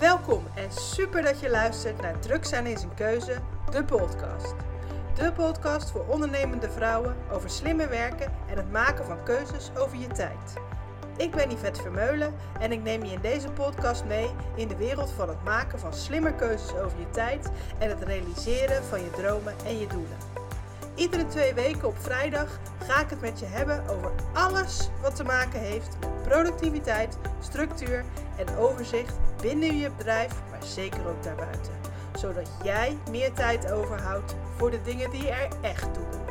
Welkom en super dat je luistert naar Druk zijn is een keuze, de podcast. De podcast voor ondernemende vrouwen over slimmer werken en het maken van keuzes over je tijd. Ik ben Yvette Vermeulen en ik neem je in deze podcast mee in de wereld van het maken van slimmer keuzes over je tijd en het realiseren van je dromen en je doelen. Iedere twee weken op vrijdag ga ik het met je hebben over alles wat te maken heeft met productiviteit, structuur en overzicht binnen je bedrijf, maar zeker ook daarbuiten. Zodat jij meer tijd overhoudt voor de dingen die er echt toe doen.